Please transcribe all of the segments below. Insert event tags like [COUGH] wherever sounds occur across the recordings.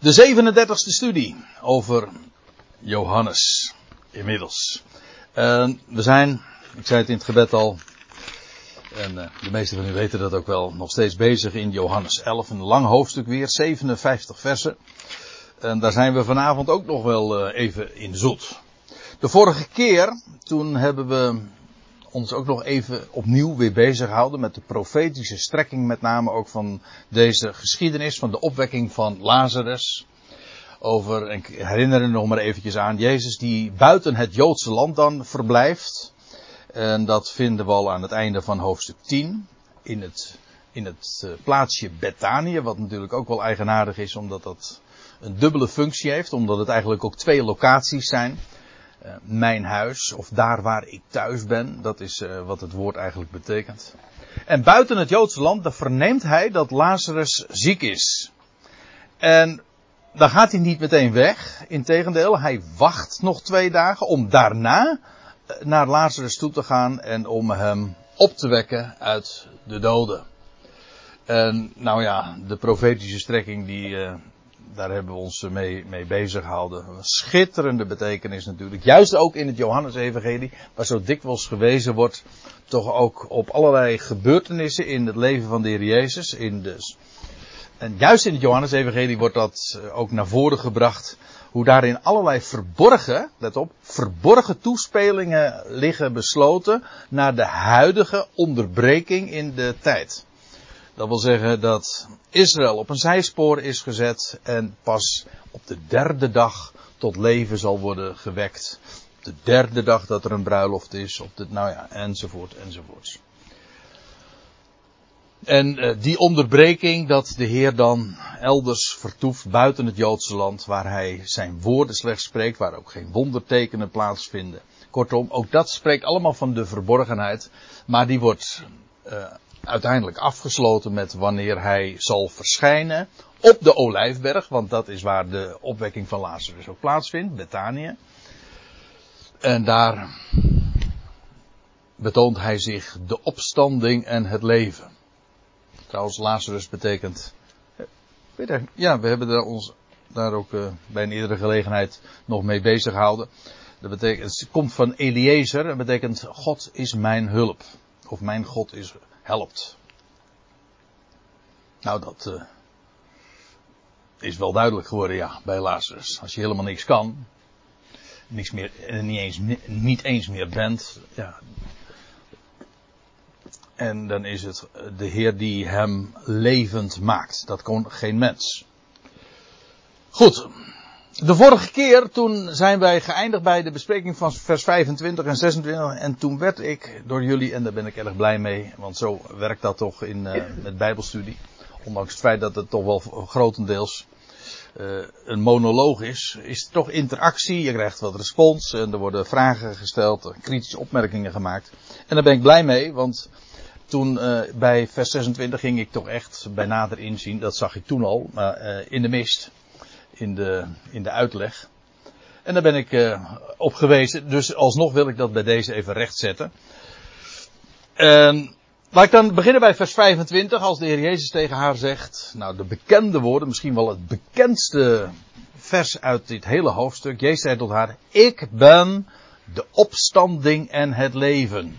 De 37e studie over Johannes. Inmiddels. We zijn, ik zei het in het gebed al, en uh, de meesten van u weten dat ook wel, nog steeds bezig in Johannes 11. Een lang hoofdstuk weer, 57 versen. En daar zijn we vanavond ook nog wel uh, even in zoet. De vorige keer, toen hebben we ons ook nog even opnieuw weer bezig gehouden met de profetische strekking, met name ook van deze geschiedenis, van de opwekking van Lazarus. Over, ik herinner er nog maar eventjes aan, Jezus die buiten het Joodse land dan verblijft. En dat vinden we al aan het einde van hoofdstuk 10. In het, in het uh, plaatsje Bethanië, wat natuurlijk ook wel eigenaardig is, omdat dat een dubbele functie heeft, omdat het eigenlijk ook twee locaties zijn. Uh, mijn huis, of daar waar ik thuis ben, dat is uh, wat het woord eigenlijk betekent. En buiten het Joodse land, dan verneemt hij dat Lazarus ziek is. En dan gaat hij niet meteen weg. Integendeel, hij wacht nog twee dagen om daarna naar Lazarus toe te gaan en om hem op te wekken uit de doden. En nou ja, de profetische strekking die, daar hebben we ons mee, mee bezig gehouden. Een schitterende betekenis natuurlijk. Juist ook in het Johannes-evangelie, waar zo dikwijls gewezen wordt, toch ook op allerlei gebeurtenissen in het leven van de Heer Jezus. In de, en juist in het Johannes-evangelie wordt dat ook naar voren gebracht. Hoe daarin allerlei verborgen, let op, verborgen toespelingen liggen besloten naar de huidige onderbreking in de tijd. Dat wil zeggen dat Israël op een zijspoor is gezet en pas op de derde dag tot leven zal worden gewekt. Op de derde dag dat er een bruiloft is, op de, nou ja, enzovoort, enzovoort. En uh, die onderbreking dat de Heer dan elders vertoeft buiten het Joodse land, waar hij zijn woorden slechts spreekt, waar ook geen wondertekenen plaatsvinden. Kortom, ook dat spreekt allemaal van de verborgenheid, maar die wordt uh, uiteindelijk afgesloten met wanneer hij zal verschijnen op de Olijfberg, want dat is waar de opwekking van Lazarus ook plaatsvindt, Bethanië. En daar betoont hij zich de opstanding en het leven. Trouwens, Lazarus betekent. Ja, we hebben daar ons daar ook uh, bij een eerdere gelegenheid nog mee bezig gehouden. Dat betekent, het komt van Eliezer, dat betekent God is mijn hulp. Of mijn God is helpt. Nou, dat uh, is wel duidelijk geworden, ja, bij Lazarus. Als je helemaal niks kan, niks meer, niet eens, niet eens meer bent, ja, en dan is het de Heer die hem levend maakt. Dat kon geen mens. Goed. De vorige keer toen zijn wij geëindigd bij de bespreking van vers 25 en 26. En toen werd ik door jullie, en daar ben ik erg blij mee, want zo werkt dat toch in uh, met Bijbelstudie. Ondanks het feit dat het toch wel grotendeels uh, een monoloog is, is het toch interactie. Je krijgt wat respons en er worden vragen gesteld, kritische opmerkingen gemaakt. En daar ben ik blij mee, want toen uh, bij vers 26 ging ik toch echt bij nader inzien, dat zag ik toen al, maar in de mist, in de, in de uitleg. En daar ben ik uh, op gewezen, dus alsnog wil ik dat bij deze even rechtzetten. laat ik dan beginnen bij vers 25, als de Heer Jezus tegen haar zegt, nou de bekende woorden, misschien wel het bekendste vers uit dit hele hoofdstuk. Jezus zei tot haar, ik ben de opstanding en het leven.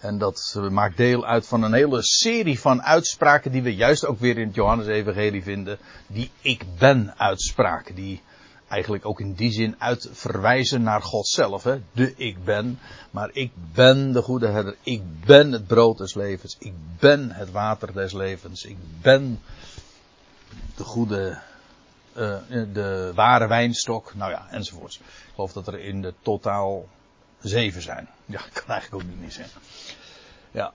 En dat maakt deel uit van een hele serie van uitspraken die we juist ook weer in het Johannes-evangelie vinden. Die ik ben uitspraken. Die eigenlijk ook in die zin uit verwijzen naar God zelf. Hè? De ik ben. Maar ik ben de goede herder. Ik ben het brood des levens. Ik ben het water des levens. Ik ben de goede, uh, de ware wijnstok. Nou ja, enzovoorts. Ik geloof dat er in de totaal zeven zijn. Ja, ik [LAUGHS] kan eigenlijk ook niet zeggen. Ja.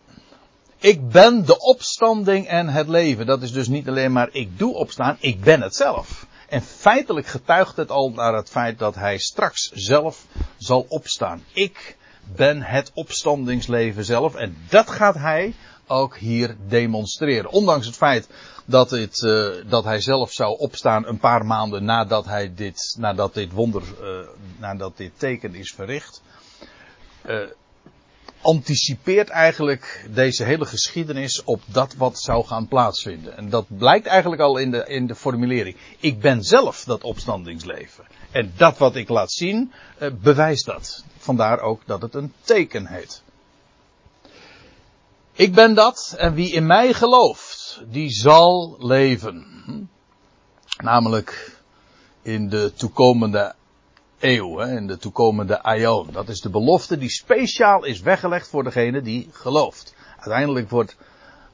Ik ben de opstanding en het leven. Dat is dus niet alleen maar ik doe opstaan, ik ben het zelf. En feitelijk getuigt het al naar het feit dat hij straks zelf zal opstaan. Ik ben het opstandingsleven zelf. En dat gaat hij ook hier demonstreren. Ondanks het feit dat, het, uh, dat hij zelf zou opstaan een paar maanden nadat, hij dit, nadat dit wonder, uh, nadat dit teken is verricht. Uh, anticipeert eigenlijk deze hele geschiedenis op dat wat zou gaan plaatsvinden. En dat blijkt eigenlijk al in de, in de formulering. Ik ben zelf dat opstandingsleven. En dat wat ik laat zien, uh, bewijst dat. Vandaar ook dat het een teken heet. Ik ben dat en wie in mij gelooft, die zal leven. Namelijk in de toekomende eeuw, hè, in de toekomende aion. Dat is de belofte die speciaal is weggelegd voor degene die gelooft. Uiteindelijk wordt,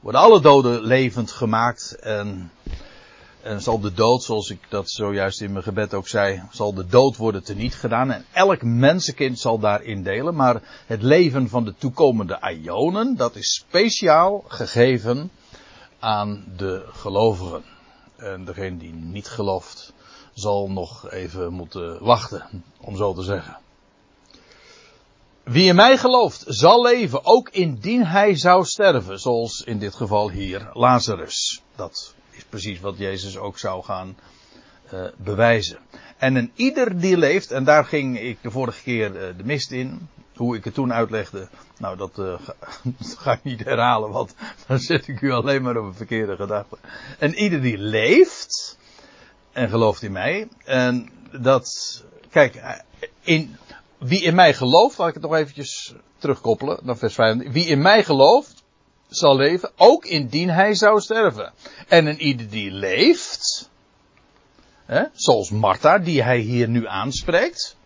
worden alle doden levend gemaakt en, en zal de dood, zoals ik dat zojuist in mijn gebed ook zei, zal de dood worden teniet gedaan en elk mensenkind zal daarin delen. Maar het leven van de toekomende aionen, dat is speciaal gegeven aan de gelovigen. En degene die niet gelooft, zal nog even moeten wachten, om zo te zeggen. Wie in mij gelooft, zal leven, ook indien hij zou sterven, zoals in dit geval hier Lazarus. Dat is precies wat Jezus ook zou gaan uh, bewijzen. En een ieder die leeft, en daar ging ik de vorige keer uh, de mist in, hoe ik het toen uitlegde, nou dat, uh, ga, [LAUGHS] ga ik niet herhalen, want [LAUGHS] dan zet ik u alleen maar op een verkeerde gedachte. En ieder die leeft, en gelooft in mij. En dat, kijk, in, wie in mij gelooft, laat ik het nog eventjes terugkoppelen naar vers 5. Wie in mij gelooft, zal leven, ook indien hij zou sterven. En een ieder die leeft, hè, zoals Martha, die hij hier nu aanspreekt,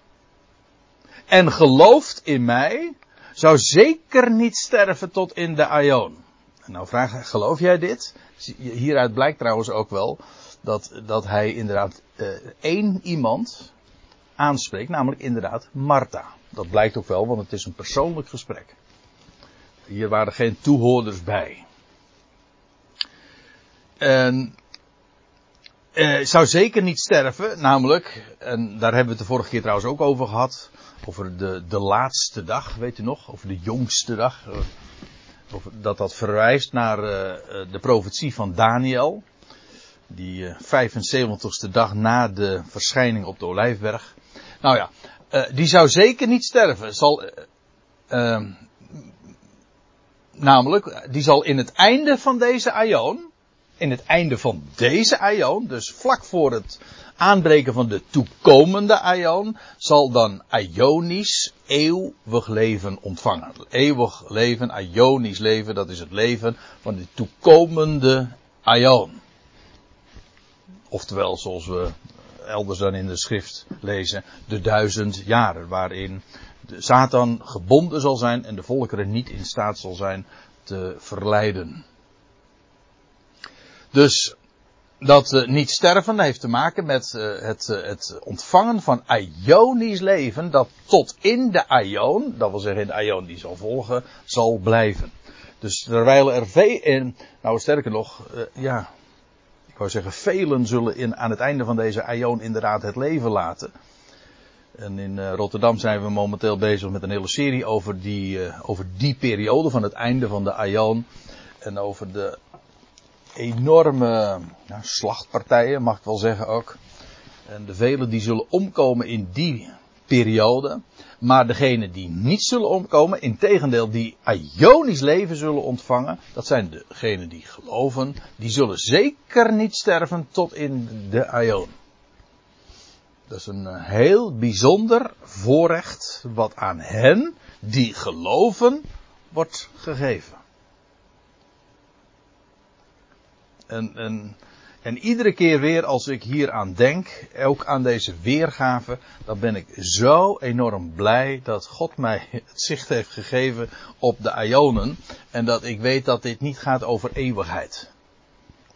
en gelooft in mij, zou zeker niet sterven tot in de aion. En nou vraag geloof jij dit? Hieruit blijkt trouwens ook wel dat, dat hij inderdaad uh, één iemand aanspreekt, namelijk inderdaad Martha. Dat blijkt ook wel, want het is een persoonlijk gesprek. Hier waren geen toehoorders bij. En uh, zou zeker niet sterven, namelijk, en daar hebben we het de vorige keer trouwens ook over gehad, over de, de laatste dag, weet u nog, over de jongste dag. Dat dat verwijst naar uh, de profetie van Daniel die 75ste dag na de verschijning op de Olijfberg. Nou ja, uh, die zou zeker niet sterven. Zal, uh, uh, namelijk, die zal in het einde van deze aion, in het einde van deze aion, dus vlak voor het aanbreken van de toekomende aion, zal dan aionisch eeuwig leven ontvangen. Eeuwig leven, aionisch leven, dat is het leven van de toekomende aion. Oftewel, zoals we elders dan in de schrift lezen, de duizend jaren waarin de Satan gebonden zal zijn en de volkeren niet in staat zal zijn te verleiden. Dus dat uh, niet sterven heeft te maken met uh, het, uh, het, ontvangen van Ionisch leven dat tot in de Ion, dat wil zeggen in de Ion die zal volgen, zal blijven. Dus terwijl er veel in, nou sterker nog, ja, ik wou zeggen, velen zullen in, aan het einde van deze aion inderdaad het leven laten. En in uh, Rotterdam zijn we momenteel bezig met een hele serie over die, uh, over die periode van het einde van de aion. En over de enorme nou, slachtpartijen, mag ik wel zeggen ook. En de velen die zullen omkomen in die periode. Maar degenen die niet zullen omkomen, in tegendeel die Ionisch leven zullen ontvangen, dat zijn degenen die geloven, die zullen zeker niet sterven tot in de Ion. Dat is een eh, heel bijzonder voorrecht wat aan hen die geloven wordt gegeven. En, en en iedere keer weer als ik hier aan denk, ook aan deze weergave, dan ben ik zo enorm blij dat God mij [LAUGHS] het zicht heeft gegeven op de Ionen. En dat ik weet dat dit niet gaat over eeuwigheid.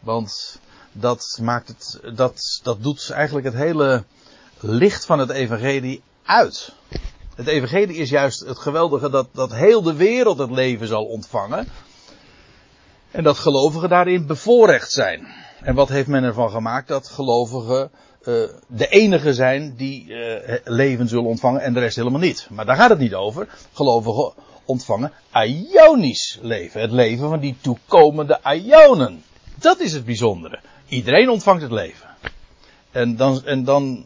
Want dat maakt het, dat, dat doet eigenlijk het hele licht van het evangelie uit. Het evangelie is juist het geweldige dat, dat heel de wereld het leven zal ontvangen. En dat gelovigen daarin bevoorrecht zijn. En wat heeft men ervan gemaakt? Dat gelovigen uh, de enige zijn die uh, leven zullen ontvangen en de rest helemaal niet. Maar daar gaat het niet over. Gelovigen ontvangen Ionisch leven. Het leven van die toekomende Ionen. Dat is het bijzondere. Iedereen ontvangt het leven. En dan, en dan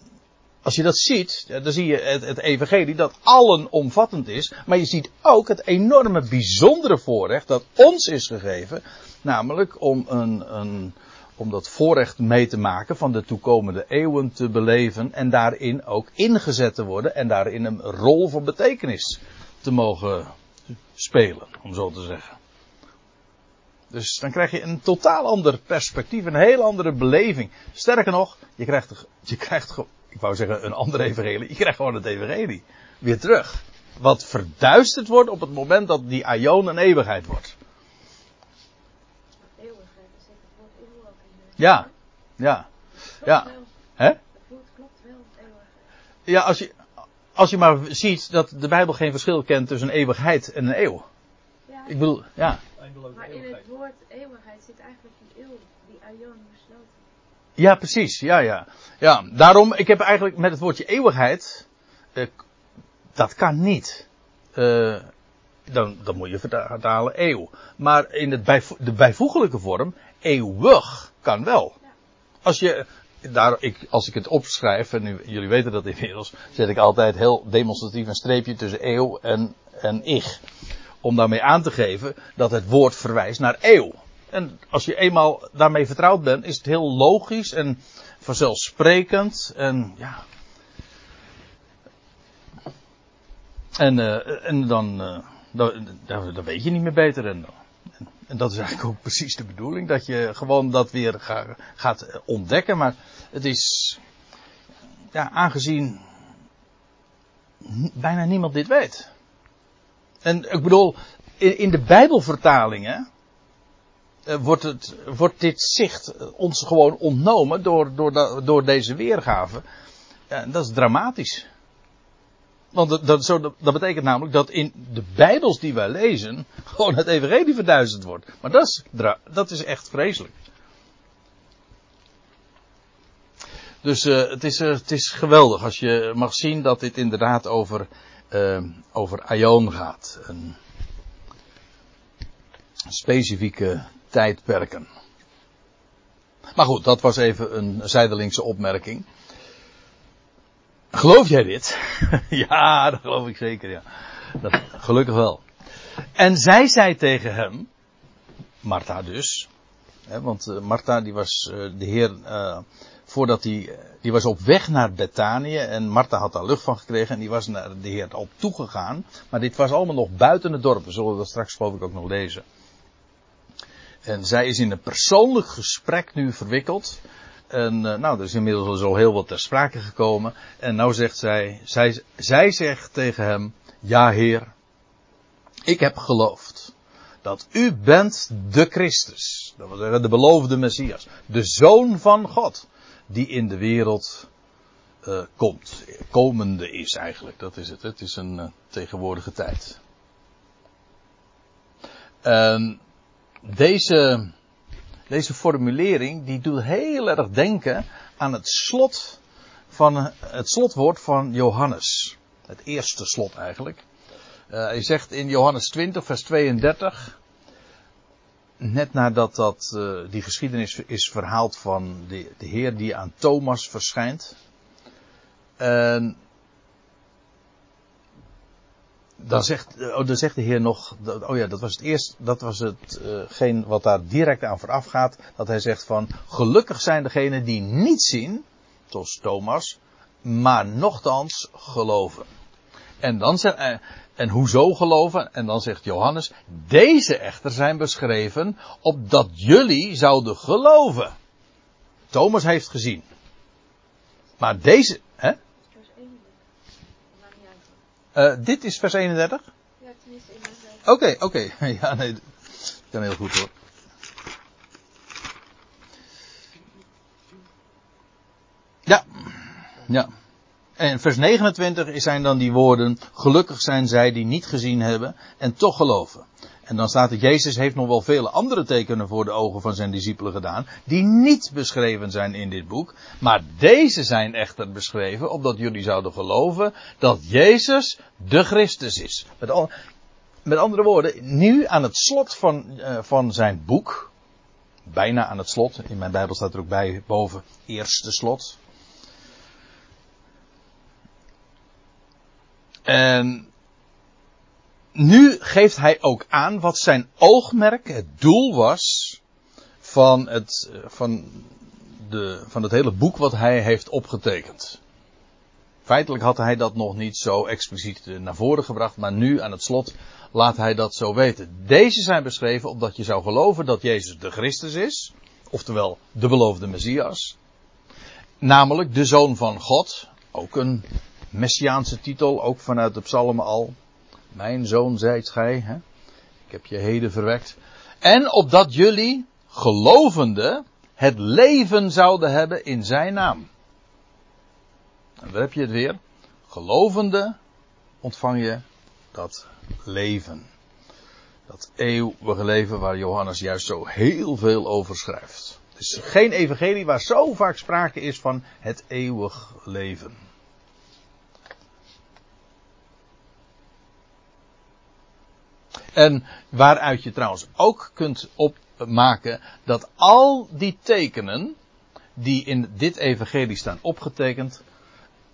als je dat ziet, dan zie je het, het evangelie dat allenomvattend is. Maar je ziet ook het enorme bijzondere voorrecht dat ons is gegeven. Namelijk om, een, een, om dat voorrecht mee te maken van de toekomende eeuwen te beleven. En daarin ook ingezet te worden. En daarin een rol van betekenis te mogen spelen, om zo te zeggen. Dus dan krijg je een totaal ander perspectief, een heel andere beleving. Sterker nog, je krijgt, je krijgt ik wou zeggen een andere evangelie, je krijgt gewoon het evangelie weer terug. Wat verduisterd wordt op het moment dat die aion een eeuwigheid wordt. Eeuwigheid, is het woord eeuw ook in de... Ja, ja, ja. Hè? Het woord klopt wel, eeuwigheid. Ja, als je, als je maar ziet dat de Bijbel geen verschil kent tussen een eeuwigheid en een eeuw. Ja, Ik bedoel, ja. maar in het woord eeuwigheid zit eigenlijk die eeuw, die aion besloten. Ja, precies. Ja, ja. Ja, daarom, ik heb eigenlijk met het woordje eeuwigheid, eh, dat kan niet. Eh, dan, dan moet je vertalen eeuw. Maar in het de bijvoeglijke vorm, eeuwig, kan wel. Als je, daar, ik, als ik het opschrijf, en nu, jullie weten dat inmiddels, zet ik altijd heel demonstratief een streepje tussen eeuw en, en ich. Om daarmee aan te geven dat het woord verwijst naar eeuw. En als je eenmaal daarmee vertrouwd bent, is het heel logisch en vanzelfsprekend. En ja. En, uh, en dan, uh, dan, dan, weet je niet meer beter. En, en, dat is eigenlijk ook precies de bedoeling. Dat je gewoon dat weer ga, gaat ontdekken. Maar het is. Ja, aangezien bijna niemand dit weet. En ik bedoel, in, in de Bijbelvertalingen wordt, het, dit zicht ons gewoon ontnomen door, door, door deze weergave. Ja, dat is dramatisch. Want dat, zo, dat, betekent namelijk dat in de Bijbels die wij lezen, gewoon het evangelie verduizend wordt. Maar dat is, dat is echt vreselijk. Dus uh, het, is, uh, het is geweldig als je mag zien dat dit inderdaad over, over Aion gaat. Een specifieke tijdperken. Maar goed, dat was even een zijdelingse opmerking. Geloof jij dit? [LAUGHS] ja, dat geloof ik zeker, ja. Dat, gelukkig wel. En zij zei tegen hem, Martha dus, hè, want uh, Martha die was uh, de heer, uh, voordat hij, die was op weg naar Betanië en Martha had daar lucht van gekregen en die was naar de heer op toegegaan. Maar dit was allemaal nog buiten het dorp, we zullen dat straks geloof ik ook nog lezen. En zij is in een persoonlijk gesprek nu verwikkeld. En uh, nou, er is inmiddels al heel wat ter sprake gekomen. En nou zegt zij, zij, zij zegt tegen hem, ja heer, ik heb geloofd dat u bent de Christus. Dat wil zeggen de beloofde Messias. De Zoon van God. Die in de wereld uh, komt. Komende is eigenlijk, dat is het. Het is een uh, tegenwoordige tijd. Deze, deze formulering die doet heel erg denken aan het slot van het slotwoord van Johannes. Het eerste slot eigenlijk. Uh, hij zegt in Johannes 20 vers 32 net nadat dat, uh, die geschiedenis is verhaald van de, de Heer die aan Thomas verschijnt. En dan zegt, oh, dan zegt de Heer nog, oh ja, dat was het eerst, dat was hetgeen uh, wat daar direct aan vooraf gaat, dat hij zegt van, gelukkig zijn degenen die niet zien, zoals Thomas, maar nochtans geloven. En dan zegt, uh, en hoezo geloven? En dan zegt Johannes, deze echter zijn beschreven, opdat jullie zouden geloven. Thomas heeft gezien. Maar deze, hè? Uh, dit is vers 31? Ja, tenminste in mijn Oké, oké. Okay. [LAUGHS] Ja, nee. Dat kan heel goed hoor. Ja. Ja. En vers 29 zijn dan die woorden, gelukkig zijn zij die niet gezien hebben en toch geloven. En dan staat er, Jezus heeft nog wel vele andere tekenen voor de ogen van zijn discipelen gedaan, die niet beschreven zijn in dit boek. Maar deze zijn echter beschreven, opdat jullie zouden geloven dat Jezus de Christus is. Met, met andere woorden, nu aan het slot van, uh, van zijn boek, bijna aan het slot, in mijn Bijbel staat er ook bij boven, eerste slot. En nu geeft hij ook aan wat zijn oogmerk, het doel was van het, van de, van het hele boek wat hij heeft opgetekend. Feitelijk had hij dat nog niet zo expliciet naar voren gebracht, maar nu aan het slot laat hij dat zo weten. Deze zijn beschreven opdat je zou geloven dat Jezus de Christus is, oftewel de beloofde Messias, namelijk de Zoon van God, ook een messiaanse titel, ook vanuit de psalmen al. Mijn zoon zijt gij, hè? ik heb je heden verwekt. En opdat jullie, gelovende, het leven zouden hebben in zijn naam. En daar heb je het weer. Gelovende ontvang je dat leven. Dat eeuwige leven waar Johannes juist zo heel veel over schrijft. Het is geen evangelie waar zo vaak sprake is van het eeuwig leven. En waaruit je trouwens ook kunt opmaken dat al die tekenen die in dit evangelie staan opgetekend,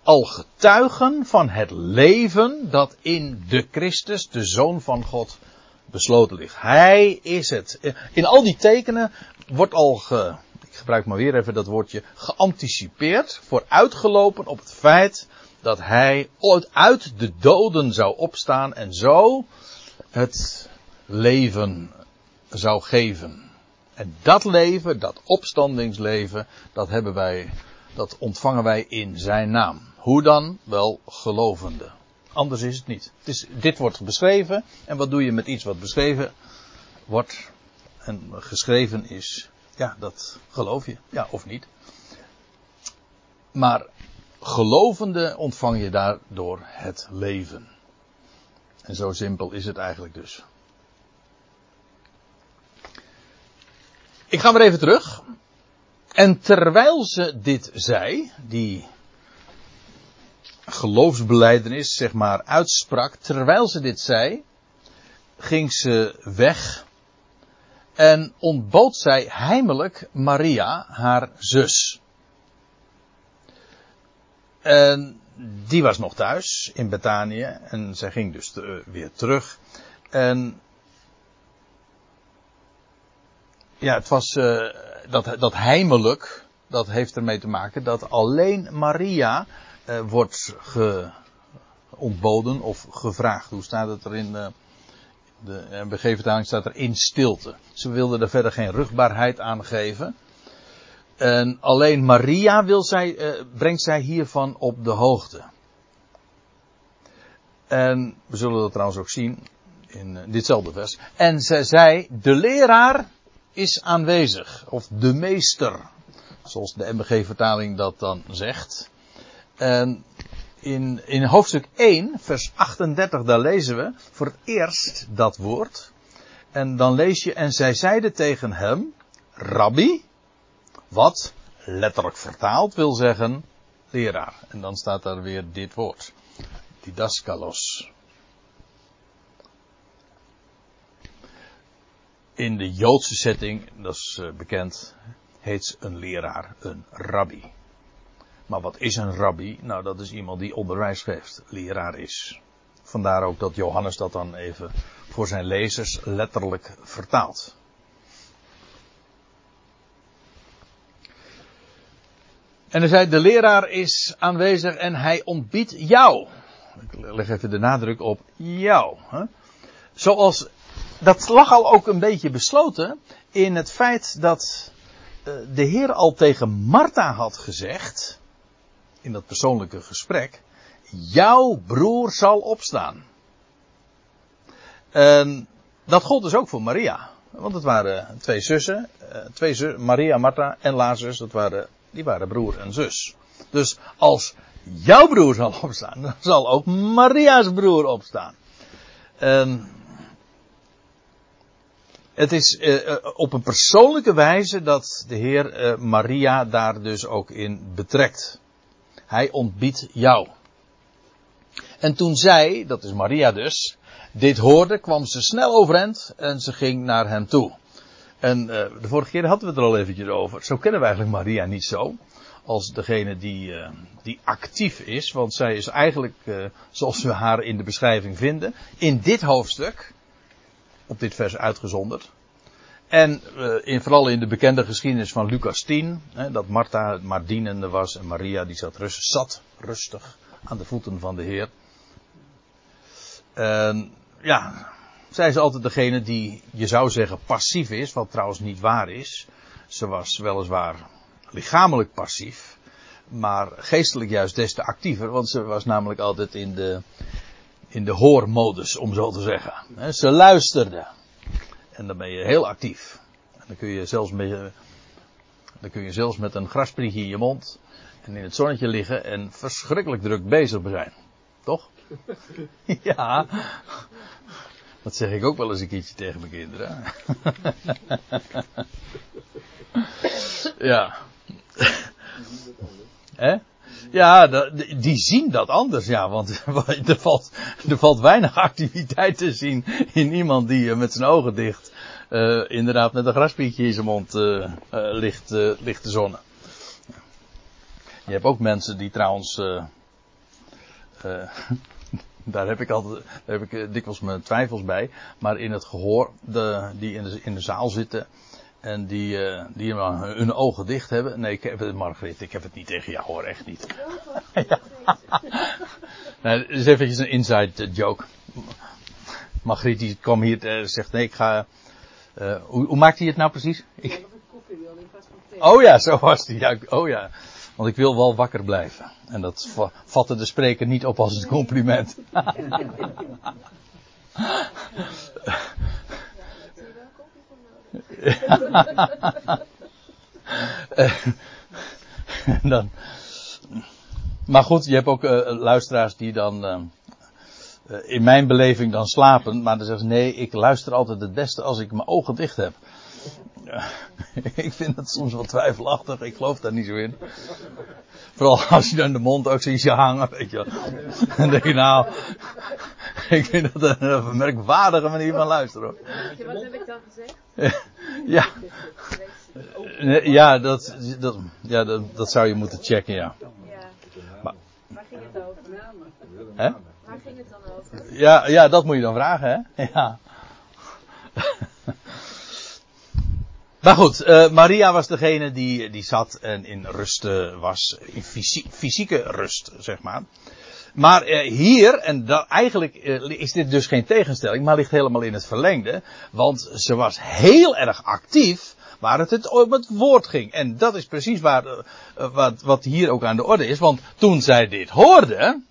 al getuigen van het leven dat in de Christus, de Zoon van God, besloten ligt. Hij is het. In al die tekenen wordt al, ge, ik gebruik maar weer even dat woordje, geanticipeerd, vooruitgelopen op het feit dat hij uit de doden zou opstaan en zo het leven zou geven. En dat leven, dat opstandingsleven, dat hebben wij, dat ontvangen wij in zijn naam. Hoe dan? Wel gelovende. Anders is het niet. Het is, dit wordt beschreven. En wat doe je met iets wat beschreven wordt en geschreven is? Ja, dat geloof je. Ja, of niet. Maar gelovende ontvang je daardoor het leven. En zo simpel is het eigenlijk dus. Ik ga maar even terug. En terwijl ze dit zei, die geloofsbeleidenis, zeg maar, uitsprak, terwijl ze dit zei, ging ze weg en ontbood zij heimelijk Maria, haar zus. En die was nog thuis in Betanië en zij ging dus weer terug. En ja, het was uh, dat, dat heimelijk, dat heeft ermee te maken dat alleen Maria uh, wordt ge, ontboden of gevraagd. Hoe staat het er in de, de BG-vertaling staat er in stilte. Ze wilden er verder geen rugbaarheid aan geven. En alleen Maria wil zij, uh, brengt zij hiervan op de hoogte. En we zullen dat trouwens ook zien in uh, ditzelfde vers. En zij zei, de leraar is aanwezig. Of de meester. Zoals de MBG-vertaling dat dan zegt. En in, in hoofdstuk 1, vers 38, daar lezen we voor het eerst dat woord. En dan lees je, en zij zeiden tegen hem, Rabbi, wat letterlijk vertaald wil zeggen, leraar. En dan staat daar weer dit woord, didaskalos. In de Joodse setting, dat is uh, bekend, heet een leraar een rabbi. Maar wat is een rabbi? Nou, dat is iemand die onderwijs geeft, leraar is. Vandaar ook dat Johannes dat dan even voor zijn lezers letterlijk vertaalt. En hij zei, de leraar is aanwezig en hij ontbiedt jou. Ik leg even de nadruk op jou. Hè? Zoals, dat lag al ook een beetje besloten in het feit dat uh, de Heer al tegen Martha had gezegd, in dat persoonlijke gesprek, jouw broer zal opstaan. En dat gold dus ook voor Maria. Want het waren twee zussen, twee zussen Maria, Martha en Lazarus, dat waren die waren broer en zus. Dus als jouw broer zal opstaan, dan zal ook Maria's broer opstaan. En het is uh, op een persoonlijke wijze dat de Heer uh, Maria daar dus ook in betrekt. Hij ontbiedt jou. En toen zij, dat is Maria dus, dit hoorde, kwam ze snel overend en ze ging naar hem toe. En uh, de vorige keer hadden we het er al eventjes over. Zo kennen we eigenlijk Maria niet zo. als degene die, uh, die actief is. Want zij is eigenlijk, uh, zoals we haar in de beschrijving vinden, in dit hoofdstuk, op dit vers uitgezonderd. En in, vooral in de bekende geschiedenis van Lucas 10, hè, dat Martha maar dienende was en Maria die zat, zat rustig aan de voeten van de Heer. En ja, zij is altijd degene die, je zou zeggen, passief is, wat trouwens niet waar is. Ze was weliswaar lichamelijk passief, maar geestelijk juist des te actiever, want ze was namelijk altijd in de, in de hoormodus, om zo te zeggen. Ze luisterde. En dan ben je heel actief. En dan kun je zelfs met, dan kun je zelfs met een grasprietje in je mond en in het zonnetje liggen en verschrikkelijk druk bezig zijn. Toch? [LAUGHS] ja. Dat zeg ik ook wel eens een keertje tegen mijn kinderen. [LAUGHS] ja. Hè? Ja, die zien dat anders, ja, want [LAUGHS] er valt, er valt weinig activiteit te zien in iemand die eh, met zijn ogen dicht, uh, inderdaad met een graspietje in zijn mond uh, ligt, ligt te zonnen. Je hebt ook mensen die trouwens, daar heb ik altijd, daar heb ik dikwijls mijn twijfels bij, maar in het gehoor, de, die in de, in de zaal zitten, en die, uh, die hun ogen dicht hebben. Nee, ik heb het, Margriet, ik heb het niet tegen jou hoor, echt niet. [LAUGHS] ja. nee, dat is eventjes een inside joke. Margriet die kwam hier en zegt, nee, ik ga... Uh, hoe, hoe maakt hij het nou precies? Ik... Oh ja, zo was hij. Ja, oh ja. Want ik wil wel wakker blijven. En dat vatte de spreker niet op als een compliment. [LAUGHS] dan, maar goed, je hebt ook uh, luisteraars die dan uh, in mijn beleving dan slapen, maar dan zeggen ze nee, ik luister altijd het beste als ik mijn ogen dicht heb. [LAUGHS] ik vind dat soms wel twijfelachtig, ik geloof daar niet zo in. Vooral als je dan de mond ook ziet hangen, weet je wel. Dan denk je nou, [LAUGHS] ik vind dat een merkwaardige manier van luisteren hoor. Wat heb ik dan gezegd? [LAUGHS] ja. Ja, dat, dat, ja dat, dat zou je moeten checken, ja. Ja. Maar, Waar ging het over? Hè? Waar ging het dan over? Ja, ja, dat moet je dan vragen, hè? Ja. Maar goed, uh, Maria was degene die, die zat en in rust was, in fysieke rust, zeg maar. Maar uh, hier, en dat, eigenlijk uh, is dit dus geen tegenstelling, maar ligt helemaal in het verlengde. Want ze was heel erg actief waar het, het het woord ging. En dat is precies waar, wat, wat hier ook aan de orde is. Want toen zij dit hoorde,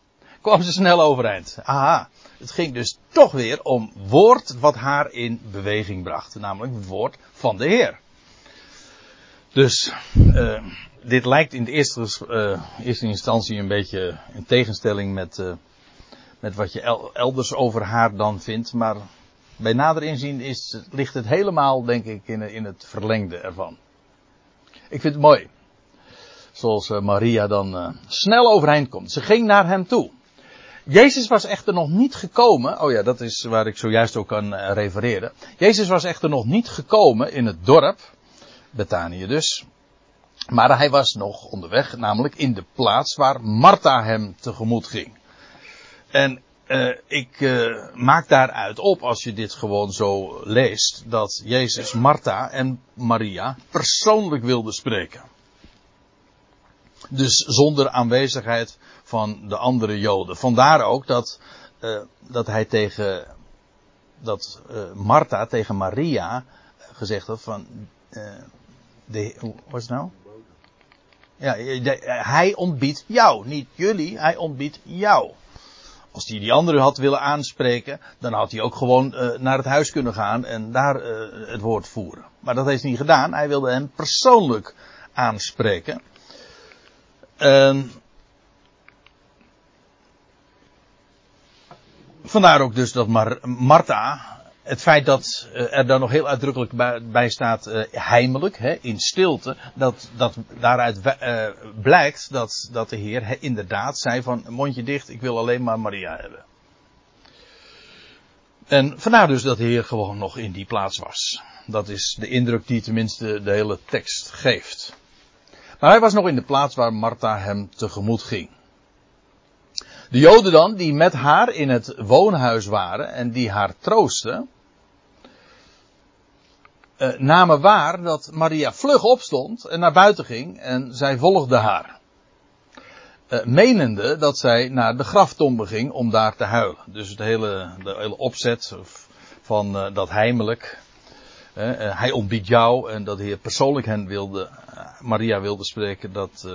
kwam ze snel overeind. Aha, het ging dus toch weer om woord wat haar in beweging bracht. Namelijk het woord van de Heer. Dus, uh, dit lijkt in de eerste, uh, eerste instantie een beetje in tegenstelling met, uh, met wat je elders over haar dan vindt. Maar bij nader inzien is, ligt het helemaal, denk ik, in, in het verlengde ervan. Ik vind het mooi. Zoals Maria dan snel overeind komt. Ze ging naar hem toe. Jezus was echter nog niet gekomen. Oh ja, dat is waar ik zojuist ook aan refereerde. Jezus was echter nog niet gekomen in het dorp. Betanië dus. Maar hij was nog onderweg, namelijk in de plaats waar Martha hem tegemoet ging. En uh, ik uh, maak daaruit op, als je dit gewoon zo leest, dat Jezus Martha en Maria persoonlijk wilde spreken. Dus zonder aanwezigheid van de andere Joden. Vandaar ook dat, uh, dat hij tegen, dat Martha tegen Maria gezegd had van, de, wat is het nou? Ja, hij ontbiedt jou, niet jullie, hij ontbiedt jou. Als hij die andere had willen aanspreken, dan had hij ook gewoon uh, naar het huis kunnen gaan en daar uh, het woord voeren. Maar dat heeft hij niet gedaan. Hij wilde hem persoonlijk aanspreken. Uh, vandaar ook dus dat Mar Martha het feit dat uh, er dan nog heel uitdrukkelijk bij, staat uh, heimelijk, hè, in stilte, dat, dat daaruit uh, blijkt dat, dat de Heer inderdaad zei van mondje dicht, ik wil alleen maar Maria hebben. En vandaar dus dat de Heer gewoon nog in die plaats was. Dat is de indruk die tenminste de hele tekst geeft. Hij was nog in de plaats waar Martha hem tegemoet ging. De Joden dan, die met haar in het woonhuis waren en die haar troosten, eh, namen waar dat Maria vlug opstond en naar buiten ging en zij volgde haar. Eh, menende dat zij naar de graftombe ging om daar te huilen. Dus het hele, de hele opzet van uh, dat heimelijk. Uh, hij ontbiedt jou en dat de Heer persoonlijk hen wilde, Maria wilde spreken, dat,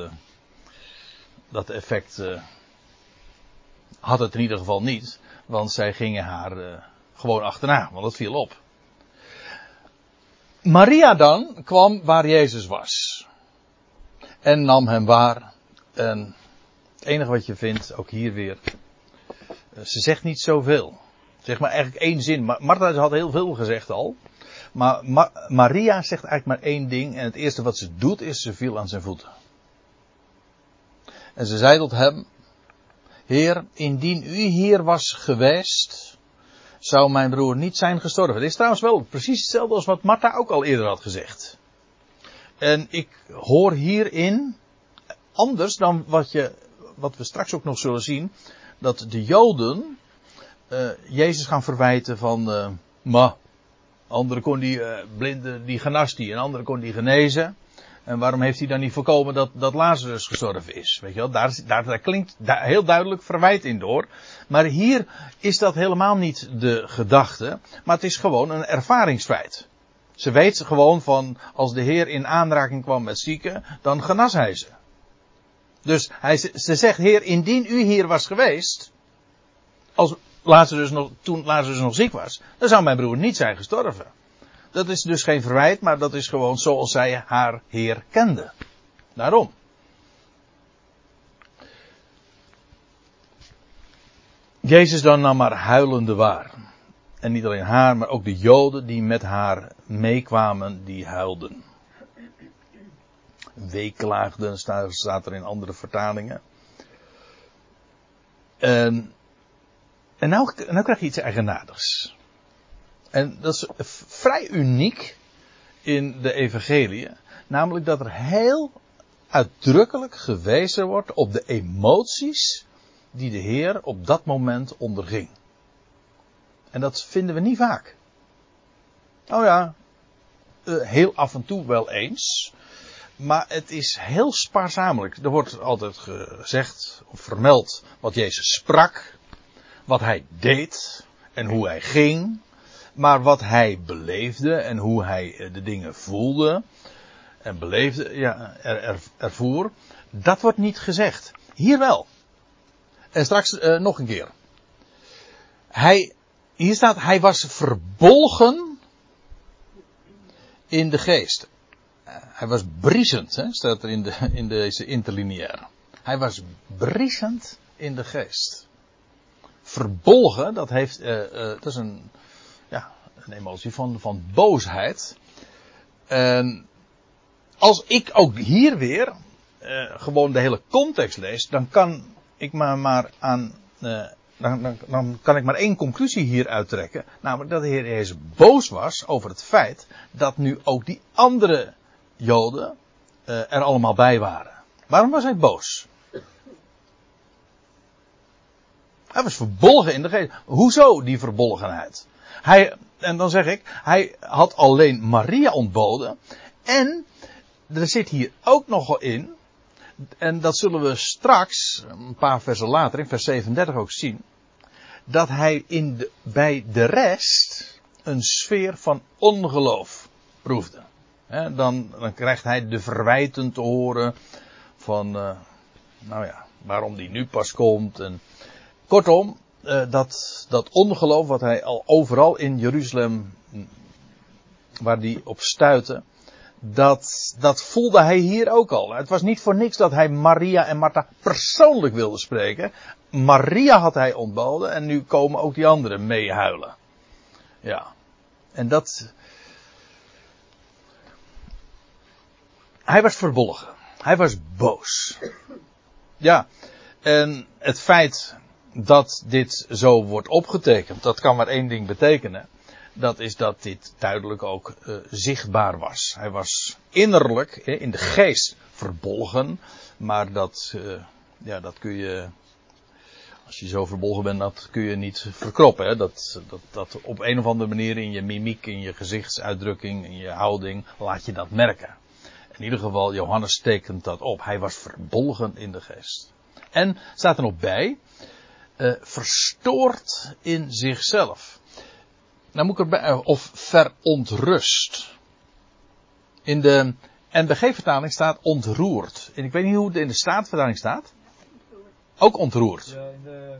dat effect had het in ieder geval niet. Want zij gingen haar gewoon achterna, want het viel op. Maria dan kwam waar Jezus was. En nam hem waar. En het enige wat je vindt, ook hier weer. Eh, ze zegt niet zoveel. Zeg maar eigenlijk één zin. Martha had heel veel gezegd al. Maar Maria zegt eigenlijk maar één ding. En het eerste wat ze doet is ze viel aan zijn voeten. En ze zei tot hem. Heer, indien u hier was geweest, zou mijn broer niet zijn gestorven. Dit is trouwens wel precies hetzelfde als wat Martha ook al eerder had gezegd. En ik hoor hierin, anders dan wat, je, wat we straks ook nog zullen zien, dat de Joden uh, Jezus gaan verwijten van, uh, ma, anderen kon die uh, blinde, die genast die, en anderen kon die genezen. En waarom heeft hij dan niet voorkomen dat, dat Lazarus gestorven is? Weet je wel, daar, daar, daar klinkt daar heel duidelijk verwijt in door. Maar hier is dat helemaal niet de gedachte, maar het is gewoon een ervaringsfeit. Ze weet gewoon van, als de Heer in aanraking kwam met zieken, dan genas hij ze. Dus hij, ze zegt, Heer, indien u hier was geweest, als Lazarus nog, toen Lazarus nog ziek was, dan zou mijn broer niet zijn gestorven. Dat is dus geen verwijt, maar dat is gewoon zoals zij haar Heer kende. Daarom. Jezus dan nam haar huilende waar. En niet alleen haar, maar ook de Joden die met haar meekwamen, die huilden. Weeklaagden staat er in andere vertalingen. En, en nou, nou krijg je iets eigenaardigs. En dat is vrij uniek in de evangelie. Namelijk dat er heel uitdrukkelijk gewezen wordt op de emoties die de Heer op dat moment onderging. En dat vinden we niet vaak. Oh ja, eh, heel af en toe wel eens. Maar het is heel spaarzamelijk. Er wordt altijd gezegd of vermeld wat Jezus sprak, wat hij deed en hoe hij ging. Maar wat hij beleefde en hoe hij eh, de dingen voelde en beleefde, ja, er, er, ervoer, dat wordt niet gezegd. Hier wel. En straks uh, nog een keer. Hij, hier staat, hij was verbolgen in de geest. Uh, hij was briesend, hè, staat er in, de, in deze interlineaire. Hij was briesend in de geest. Verbolgen, dat heeft, uh, dat is een, ja, emotie van, van boosheid. En als ik ook hier weer uh, gewoon de hele context lees, dan kan ik maar, maar aan. Dan, dan, dan, kan ik maar één conclusie hier uittrekken. Namelijk dat de Heer Jezus boos was over het feit dat nu ook die andere Joden er allemaal bij waren. Waarom was hij boos? Hij was verbolgen in de geest. Hoezo die verbolgenheid? Hij, en dan zeg ik, hij had alleen Maria ontboden. En er zit hier ook nog in, en dat zullen we straks, een paar versen later, in vers 37 ook zien, dat hij in de, bij de rest een sfeer van ongeloof proefde. dan, dan krijgt hij de verwijten te horen van, uh, nou ja, waarom die nu pas komt. En, kortom, uh, dat, dat ongeloof wat hij al overal in Jeruzalem, waar die op stuitte, dat, dat voelde hij hier ook al. Het was niet voor niks dat hij Maria en Martha persoonlijk wilde spreken. Maria had hij ontboden en nu komen ook die anderen meehuilen. Ja. En dat. Hij was verbolgen. Hij was boos. Ja. En het feit dat dit zo wordt opgetekend, dat kan maar één ding betekenen. Dat is dat dit duidelijk ook uh, zichtbaar was. Hij was innerlijk, in de geest, verbolgen. Maar dat, uh, ja, dat kun je. Als je zo verbolgen bent, dat kun je niet verkroppen. Hè? Dat, dat, dat op een of andere manier in je mimiek, in je gezichtsuitdrukking, in je houding, laat je dat merken. In ieder geval, Johannes tekent dat op. Hij was verbolgen in de geest. En staat er nog bij, uh, verstoord in zichzelf. Nou moet ik erbij, uh, of verontrust. In de NBG-vertaling staat ontroerd. En ik weet niet hoe het in de Staatvertaling staat. Ook ontroerd. Ja, in de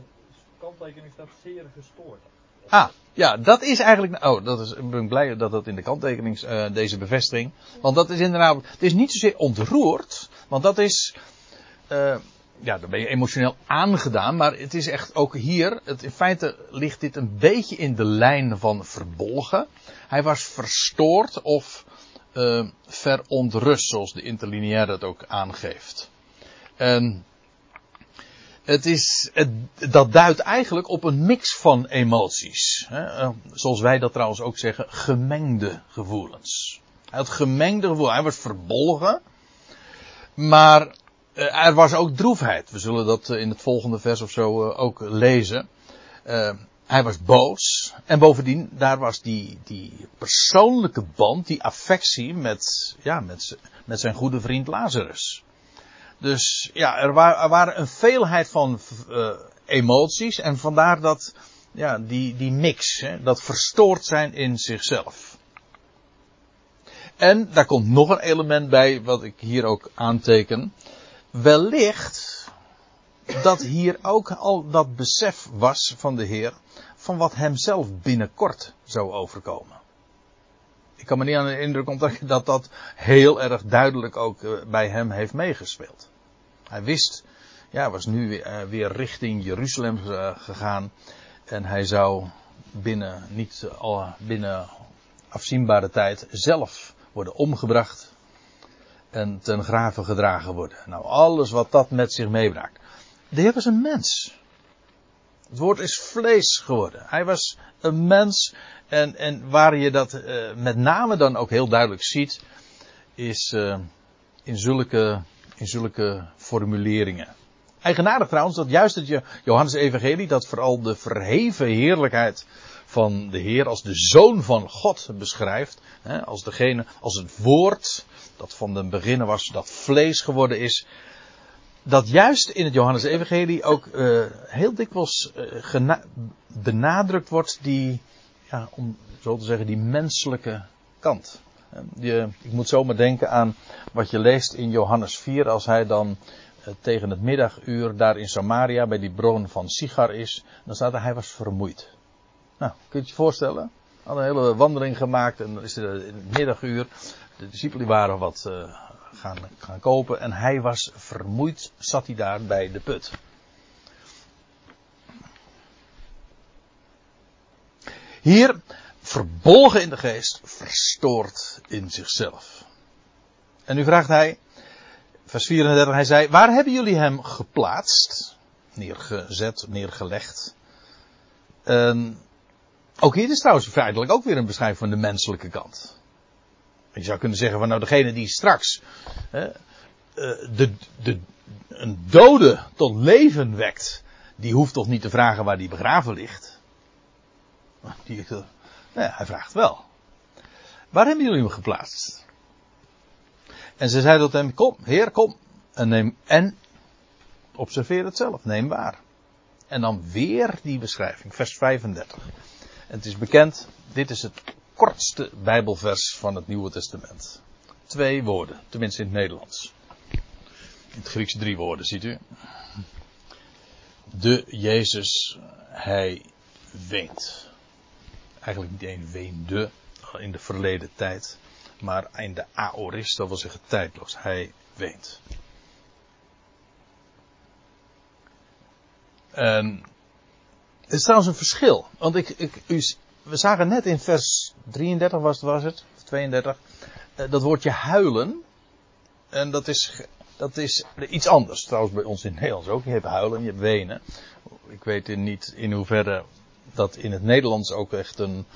kanttekening staat zeer gestoord. Ah, ja, dat is eigenlijk. Oh, dat is, ik ben blij dat dat in de kanttekening uh, deze bevestiging. Want dat is inderdaad. Het is niet zozeer ontroerd. Want dat is. Uh, ja, dan ben je emotioneel aangedaan. Maar het is echt ook hier. Het, in feite ligt dit een beetje in de lijn van verbolgen. Hij was verstoord of uh, verontrust, zoals de interlineair dat ook aangeeft. En het is, het, dat duidt eigenlijk op een mix van emoties. Hè? Zoals wij dat trouwens ook zeggen, gemengde gevoelens. Hij had gemengde gevoelens. Hij was verbolgen. Maar er was ook droefheid. We zullen dat in het volgende vers of zo uh, ook lezen. Hij was boos. En bovendien, daar was die, die persoonlijke band, die affectie met, ja, met, met zijn goede vriend Lazarus. Dus ja, er, er waren een veelheid van emoties. En vandaar dat, ja, die, die mix, hè, dat verstoord zijn in zichzelf. En daar komt nog een element bij, wat ik hier ook aanteken. Wellicht dat hier ook al dat besef was van de Heer van wat hem zelf binnenkort zou overkomen. Ik kan me niet aan de indruk onttrekken dat dat heel erg duidelijk ook bij hem heeft meegespeeld. Hij wist, ja, was nu weer, weer richting Jeruzalem gegaan en hij zou binnen, niet al binnen afzienbare tijd zelf worden omgebracht en ten graven gedragen worden. Nou, alles wat dat met zich meebraakt. De Heer was een mens. Het woord is vlees geworden. Hij was een mens. En, en waar je dat uh, met name dan ook heel duidelijk ziet, is uh, in, zulke, in zulke formuleringen. Eigenaardig trouwens dat juist het Johannes Evangelie, dat vooral de verheven heerlijkheid van de Heer als de Zoon van God beschrijft. Hè, als degene, als het woord dat van den beginnen was, dat vlees geworden is dat juist in het Johannes Evangelie ook uh, heel dikwijls uh, benadrukt wordt die, ja, om zo te zeggen, die menselijke kant. Je, ik moet zomaar denken aan wat je leest in Johannes 4 als hij dan uh, tegen het middaguur daar in Samaria bij die bron van Sigar is. Dan staat er hij was vermoeid. Nou, kun je je voorstellen? Had een hele wandeling gemaakt en dan is het middaguur. De discipelen waren wat gaan, gaan kopen. En hij was vermoeid, zat hij daar bij de put. Hier, verbolgen in de geest, verstoord in zichzelf. En nu vraagt hij, vers 34, hij zei, waar hebben jullie hem geplaatst? Neergezet, neergelegd. Ook hier is trouwens feitelijk ook weer een beschrijving van de menselijke kant. Je zou kunnen zeggen van nou degene die straks hè, de, de, een dode tot leven wekt, die hoeft toch niet te vragen waar die begraven ligt. Die, nee, hij vraagt wel. Waar hebben jullie hem geplaatst? En ze zei tot hem, kom, heer, kom. En, neem, en observeer het zelf, neem waar. En dan weer die beschrijving, vers 35. En het is bekend, dit is het kortste Bijbelvers van het Nieuwe Testament. Twee woorden, tenminste in het Nederlands. In het Grieks drie woorden, ziet u. De Jezus, hij weent. Eigenlijk niet één weende in de verleden tijd, maar in de aoris, dat wil zeggen tijdloos. Hij weent. En het is trouwens een verschil. Want ik, ik, u, we zagen net in vers 33 was, was het, 32, eh, dat woordje huilen. En dat is, dat is iets anders. Trouwens bij ons in het Nederlands ook. Je hebt huilen, je hebt wenen. Ik weet niet in hoeverre dat in het Nederlands ook echt een,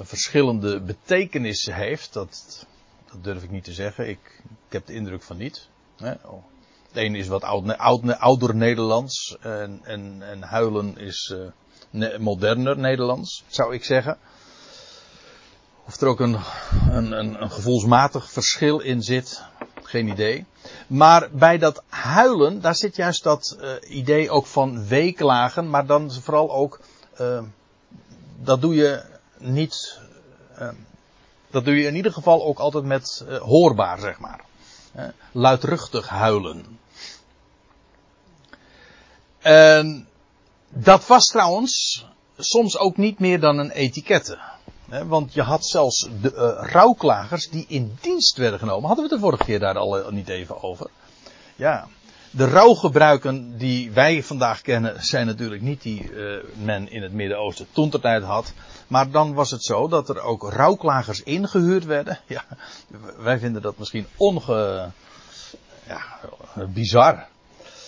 verschillende betekenis heeft. Dat, dat durf ik niet te zeggen. Ik, ik heb de indruk van niet. Hè? Oh. Het ene is wat oud, oud, ouder Nederlands en, en, en huilen is ne moderner Nederlands, zou ik zeggen. Of er ook een, een, een, gevoelsmatig verschil in zit, geen idee. Maar bij dat huilen, daar zit juist dat uh, idee ook van weeklagen, maar dan vooral ook, uh, dat doe je niet, uh, dat doe je in ieder geval ook altijd met hoorbaar, zeg maar. luidruchtig huilen. En dat was trouwens soms ook niet meer dan een etikette. Want je had zelfs de uh, rouwklagers die in dienst werden genomen. Hadden we de vorige keer daar al niet even over? Ja. De rouwgebruiken die wij vandaag kennen zijn natuurlijk niet die uh, men in het Midden-Oosten toen ter tijd had. Maar dan was het zo dat er ook rouwklagers ingehuurd werden. [LAUGHS] Ja, wij vinden dat misschien onge... Ja, bizar.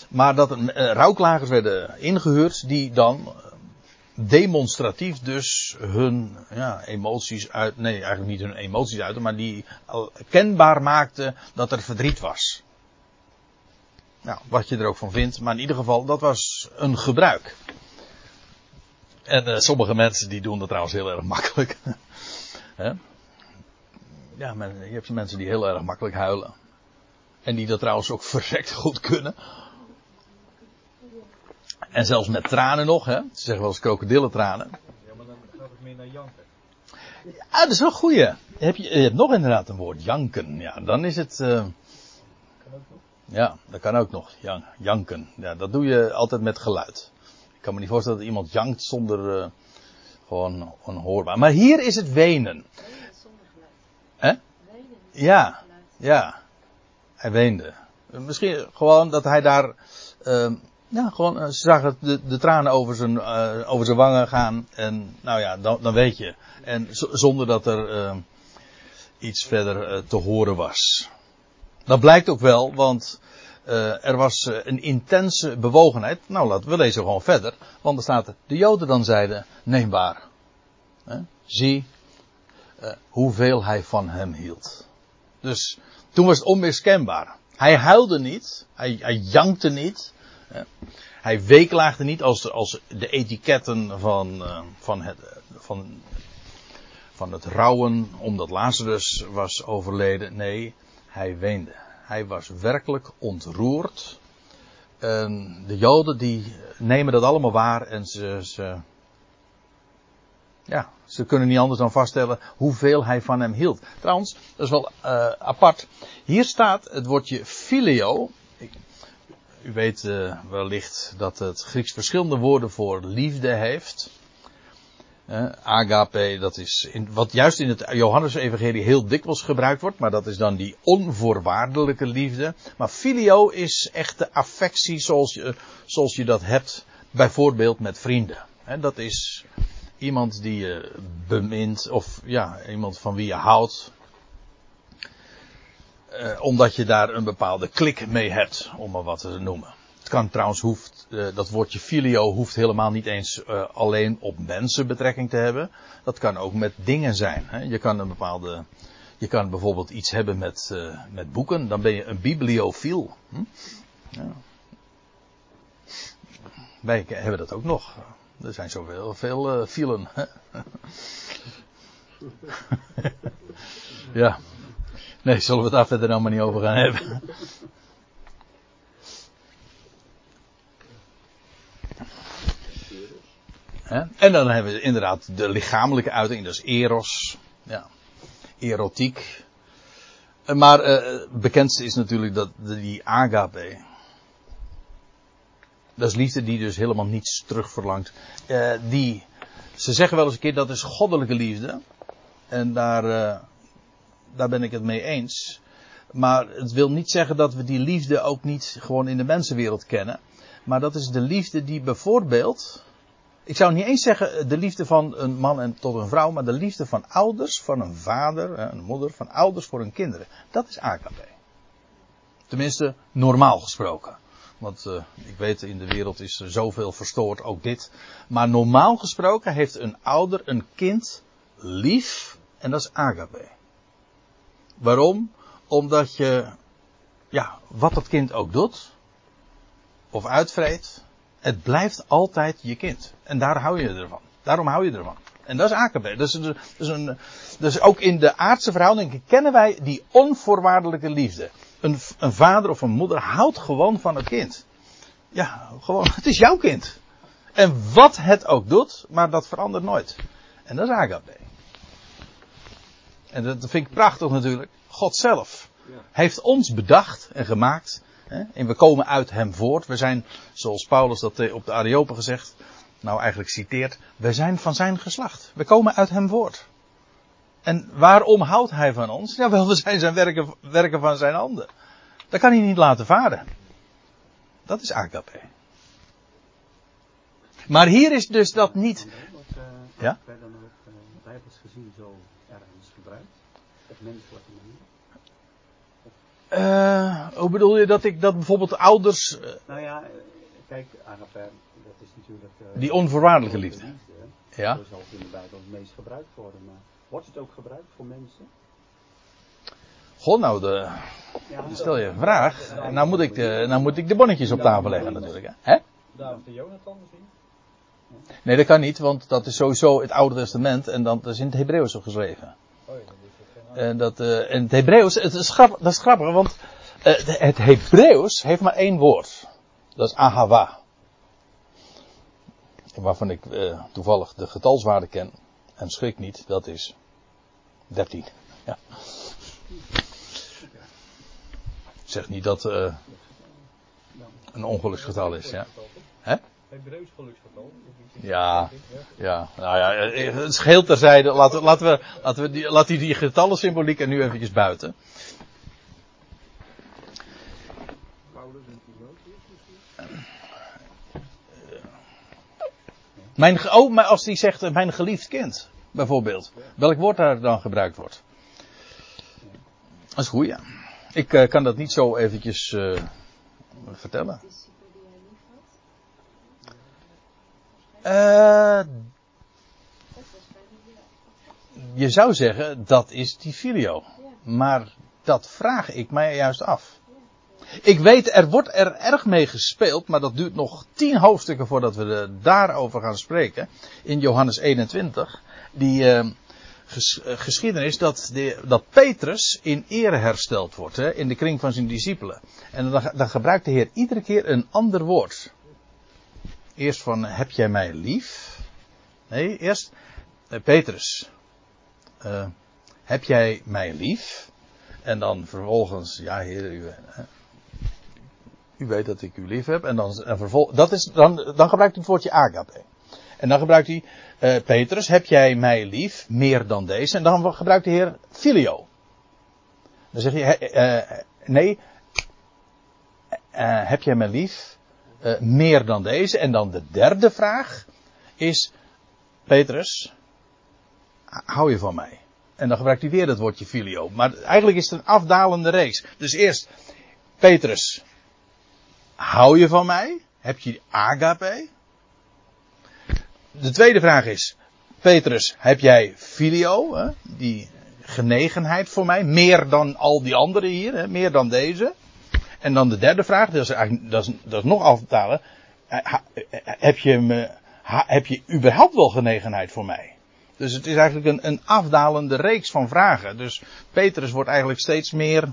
Maar dat er uh, rouwklagers werden ingehuurd die dan demonstratief dus hun ja, emoties uit, nee eigenlijk niet hun emoties uit, maar die kenbaar maakten dat er verdriet was. Nou, wat je er ook van vindt, maar in ieder geval, dat was een gebruik. En uh, sommige mensen die doen dat trouwens heel erg makkelijk. [LAUGHS] ja, men, je hebt mensen die heel erg makkelijk huilen. En die dat trouwens ook verrekt goed kunnen. En zelfs met tranen nog, hè. Ze zeggen wel eens krokodillentranen. Ja, maar dan gaat het meer naar janken. Ja, dat is wel een goeie. Heb je, je hebt nog inderdaad een woord, janken. Ja, dan is het... Uh... Kan ook nog. Ja, dat kan ook nog. Jan, janken. Ja, dat doe je altijd met geluid. Ik kan me niet voorstellen dat iemand jankt zonder uh, gewoon een hoorbaar. Maar hier is het wenen. Wenen zonder geluid. Hè? Wenen Ja. geluid. Ja. Hij weende. Misschien gewoon dat hij daar... Uh, ja, gewoon, ze zagen de, de tranen over zijn, uh, over zijn wangen gaan. En nou ja, dan, dan weet je. En zonder dat er uh, iets verder te horen was. Dat blijkt ook wel, want er was een intense bewogenheid. Nou, laten we lezen gewoon verder. Want er staat, de Joden dan zeiden, neem waar. Zie hoeveel hij van hem hield. Dus toen was het onmiskenbaar. Hij huilde niet, hij, hij jankte niet. Hij weeklaagde niet als, als de etiketten van, uh, van, het, van, van het rouwen omdat Lazarus was overleden. Nee, hij weende. Hij was werkelijk ontroerd. En de Joden die nemen dat allemaal waar en ze, ze, ja, ze kunnen niet anders dan vaststellen hoeveel hij van hem hield. Trouwens, dat is wel uh, apart. Hier staat het woordje filio. U weet uh, wellicht dat het Grieks verschillende woorden voor liefde heeft. Uh, agape, dat is in, wat juist in het Johannes-evangelie heel dikwijls gebruikt wordt, maar dat is dan die onvoorwaardelijke liefde. Maar filio is echt de affectie zoals je, zoals je dat hebt, bijvoorbeeld met vrienden. He, dat is iemand die je bemint, of ja, iemand van wie je houdt, uh, omdat je daar een bepaalde klik mee hebt, om maar wat te noemen. Het kan trouwens hoeft, uh, dat woordje filio hoeft helemaal niet eens uh, alleen op mensen betrekking te hebben. Dat kan ook met dingen zijn. Hè. Je kan een bepaalde, je kan bijvoorbeeld iets hebben met, met boeken, dan ben je een bibliofiel. Hm? Ja. Wij hebben dat ook nog. Er zijn zoveel veel fielen. [LAUGHS] ja. Nee, zullen we het daar verder nou maar niet over gaan hebben. En dan hebben we inderdaad de lichamelijke uiting, dat is eros. Ja. Erotiek. Maar het bekendste is natuurlijk dat, die agape. Dat is liefde die dus helemaal niets terugverlangt. Uh, die, ze zeggen wel eens een keer dat is goddelijke liefde. En daar, uh, daar ben ik het mee eens. Maar het wil niet zeggen dat we die liefde ook niet gewoon in de mensenwereld kennen. Maar dat is de liefde die bijvoorbeeld. Ik zou niet eens zeggen de liefde van een man en tot een vrouw, maar de liefde van ouders, van een vader, een moeder, van ouders voor hun kinderen. Dat is agape. Tenminste, normaal gesproken. Want uh, ik weet, in de wereld is er zoveel verstoord, ook dit. Maar normaal gesproken heeft een ouder een kind lief en dat is agape. Waarom? Omdat je, ja, wat dat kind ook doet, of uitvreet, het blijft altijd je kind. En daar hou je ervan. Daarom hou je ervan. En dat is een, dus ook in de aardse verhoudingen kennen wij die onvoorwaardelijke liefde. Een, een vader of een moeder houdt gewoon van het kind. Ja, gewoon, het is jouw kind. En wat het ook doet, maar dat verandert nooit. En dat is agape. En dat vind ik prachtig natuurlijk. God zelf heeft ons bedacht en gemaakt. Hè, en we komen uit hem voort. We zijn, zoals Paulus dat op de Areopen gezegd, nou eigenlijk citeert, we zijn van zijn geslacht. We komen uit hem voort. En waarom houdt hij van ons? Ja, wel, [LAUGHS] we zijn zijn werken, werken van zijn handen. Dat kan hij niet laten varen. Dat is agape. Maar hier is dus dat niet. Uh, Ja? Uh, bijbels gezien zo gebruikt? Op menselijke manier? Eh, hoe bedoel je dat ik dat bijvoorbeeld ouders. eh, Nou ja, eh, kijk, agape, dat is natuurlijk... eh, Die onvoorwaardelijke liefde. ja? Zo zal in de Bijbel het meest gebruikt worden. Maar wordt het ook gebruikt voor mensen? Goh, nou, de, Ja, stel je een vraag. Nou moet, ik de, nou moet ik de bonnetjes op tafel leggen natuurlijk. Hè? Hè? Daar of de Jonathan misschien? Nee, dat kan niet, want dat is sowieso het Oude Testament en dat is in het Hebreeuws geschreven. Oh En dat, eh, en het Hebreeuws, het is dat is grappig, want eh, het Hebreeuws heeft maar één woord. Dat is ahava. Waarvan ik eh, toevallig de getalswaarde ken. En schrik niet, dat is 13. Ja. Ik zeg niet dat eh een ongeluksgetal is, ja. Hebreeuws geluksgetal. Ja, ja, nou ja, eh, het is geheel terzijde. Laten, we- laten we, laten we die, laat die, die getallensymboliek er nu eventjes buiten. Mijn, oh, maar als die zegt eh, mijn geliefd kind, bijvoorbeeld. Welk woord daar dan gebruikt wordt? Dat is goed, ja. Ik eh, kan dat niet zo eventjes eh, vertellen. discipel die hij lief had. Ja. je zou zeggen, dat is die. Ja. Maar dat vraag ik mij juist af. Ik weet, er wordt er erg mee gespeeld, maar dat duurt nog tien hoofdstukken voordat we er daarover gaan spreken. In Johannes 21. Die eh, eh, geschiedenis dat, de, dat Petrus in ere hersteld wordt. Hè, in de kring van zijn discipelen. En dan, dan gebruikt de Heer iedere keer een ander woord. Eerst van, heb jij mij lief? Nee, eerst, eh, Petrus. eh, heb jij mij lief? En dan vervolgens, ja heer, u, u weet dat ik u lief heb. En dan, en vervol, dat is, dan, dan gebruikt hij het woordje agape. En dan gebruikt hij, eh, Petrus, heb jij mij lief, meer dan deze? En dan gebruikt de heer filio. Dan zeg je, nee, heb jij mij lief, eh, meer dan deze? En dan de derde vraag is, Petrus, hou je van mij? En dan gebruikt hij weer het woordje filio. Maar eigenlijk is het een afdalende reeks. Dus eerst, Petrus, hou je van mij? Heb je agape? De tweede vraag is, Petrus, heb jij filio? Hè? Die genegenheid voor mij? Meer dan al die anderen hier, hè? meer dan deze? En dan de derde vraag, dat is, eigenlijk, dat is, dat is nog afdalen. Eh, eh, Heb je, me, heb je überhaupt wel genegenheid voor mij? Dus het is eigenlijk een, een afdalende reeks van vragen. Dus Petrus wordt eigenlijk steeds meer,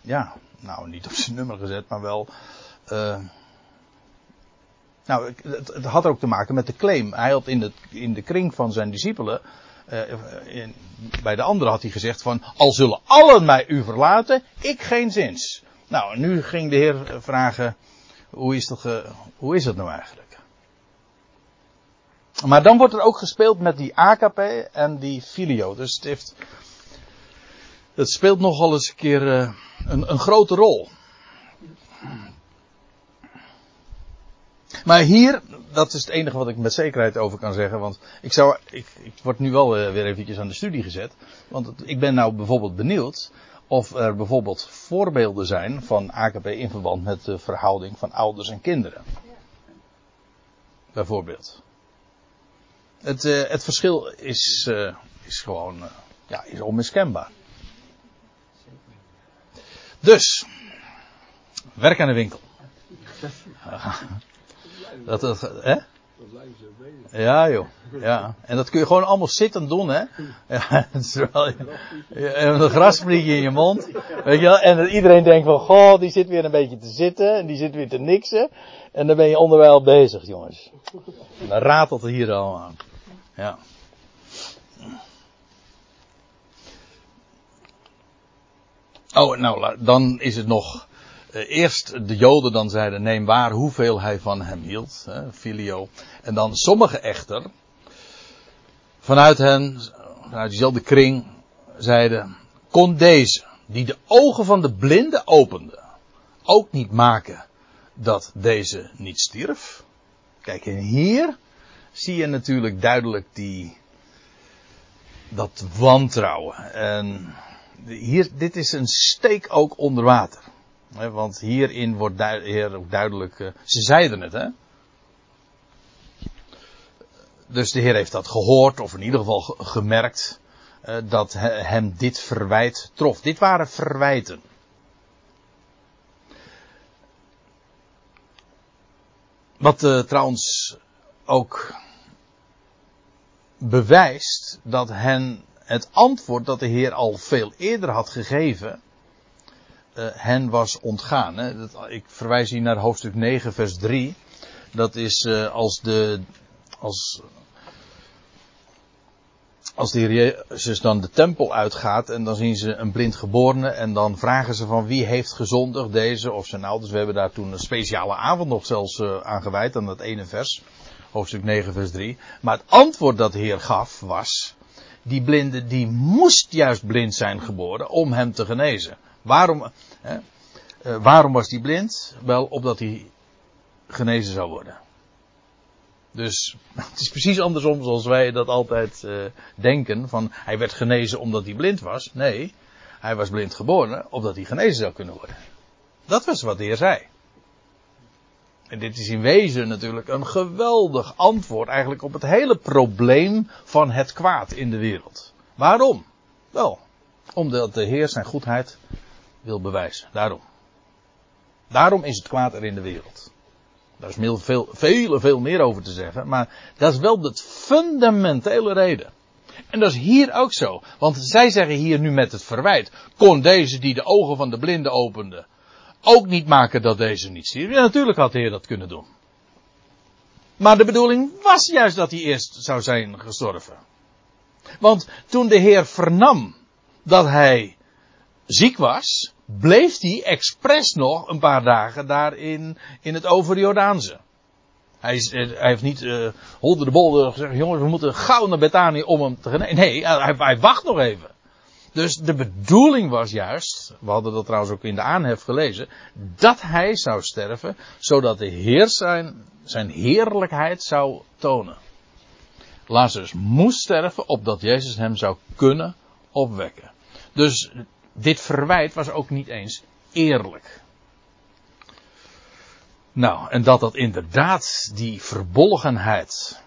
ja, nou niet op zijn nummer gezet, maar wel. eh, nou, het, het had ook te maken met de claim. Hij had in de, in de kring van zijn discipelen, in, bij de anderen had hij gezegd van, al zullen allen mij u verlaten, ik geen zins. Nou, nu ging de Heer vragen, hoe is dat, hoe is dat nou eigenlijk? Maar dan wordt er ook gespeeld met die agape en die filio. Dus het heeft. Het speelt nogal eens een keer eh, een, een grote rol. Maar hier, dat is het enige wat ik met zekerheid over kan zeggen. Want ik zou, ik, ik word nu wel eh, weer eventjes aan de studie gezet. Want het- ik ben nou bijvoorbeeld benieuwd of er bijvoorbeeld voorbeelden zijn van AKP in verband met de verhouding van ouders en kinderen. Bijvoorbeeld. Het, eh, het verschil is, eh, is gewoon eh, ja, is onmiskenbaar. Dus, Werk aan de winkel. [LAUGHS] Dat, dat, hè? Ja, joh. Ja. En dat kun je gewoon allemaal zittend doen, hè? Ja, [LAUGHS] terwijl een grasprietje in je mond. Weet je wel? En dat iedereen denkt van, goh, die zit weer een beetje te zitten. En die zit weer te niksen. En dan ben je onderwijl bezig, jongens. En dan ratelt het hier al aan. Ja. Oh, nou, dan is het nog. Eh, eerst de Joden dan zeiden: neem waar hoeveel hij van hem hield, hè, filio. En dan sommigen echter, vanuit hen, vanuit diezelfde kring, zeiden: kon deze, die de ogen van de blinde opende, ook niet maken dat deze niet stierf? Kijk, en hier zie je natuurlijk duidelijk die, dat wantrouwen. En hier, dit is een steek ook onder water. Want hierin wordt ook duidelijk, eh, ze zeiden het hè. Dus de Heer heeft dat gehoord, of in ieder geval ge- gemerkt, eh, dat he- hem dit verwijt trof. Dit waren verwijten. Wat eh, trouwens ook bewijst dat hen het antwoord dat de Heer al veel eerder had gegeven, hen was ontgaan. Hè. Dat, ik verwijs hier naar hoofdstuk 9, vers 3. Dat is eh, als de. Als, als de Heer Jezus dan de tempel uitgaat en dan zien ze een blind geborene en dan vragen ze van wie heeft gezondigd, deze of zijn ouders. We hebben daar toen een speciale avond nog zelfs uh, aan gewijd aan dat ene vers, hoofdstuk 9 vers 3. Maar het antwoord dat de Heer gaf was, die blinde die moest juist blind zijn geboren om hem te genezen. Waarom, hè, uh, waarom was die blind? Wel, opdat hij genezen zou worden. Dus [LAUGHS] het is precies andersom zoals wij dat altijd uh, denken. Van hij werd genezen omdat hij blind was. Nee, hij was blind geboren opdat hij genezen zou kunnen worden. Dat was wat de Heer zei. En dit is in wezen natuurlijk een geweldig antwoord eigenlijk op het hele probleem van het kwaad in de wereld. Waarom? Wel, omdat de Heer zijn goedheid wil bewijzen. Daarom. Daarom is het kwaad er in de wereld. Daar is veel, veel, veel, meer over te zeggen. Maar dat is wel de fundamentele reden. En dat is hier ook zo. Want zij zeggen hier nu met het verwijt. Kon deze die de ogen van de blinden opende. Ook niet maken dat deze niet stierf. Ja, natuurlijk had de Heer dat kunnen doen. Maar de bedoeling was juist dat hij eerst zou zijn gestorven. Want toen de Heer vernam dat hij ziek was, bleef hij expres nog een paar dagen daar in, in het overjordaanse. Hij, is, hij heeft niet uh, de bolder gezegd, jongens, we moeten gauw naar Bethanië om hem te genezen. Nee, hij, hij wacht nog even. Dus de bedoeling was juist, we hadden dat trouwens ook in de aanhef gelezen, dat hij zou sterven, zodat de Heer zijn, zijn heerlijkheid zou tonen. Lazarus moest sterven, opdat Jezus hem zou kunnen opwekken. Dus dit verwijt was ook niet eens eerlijk. Nou, en dat dat inderdaad die verbolgenheid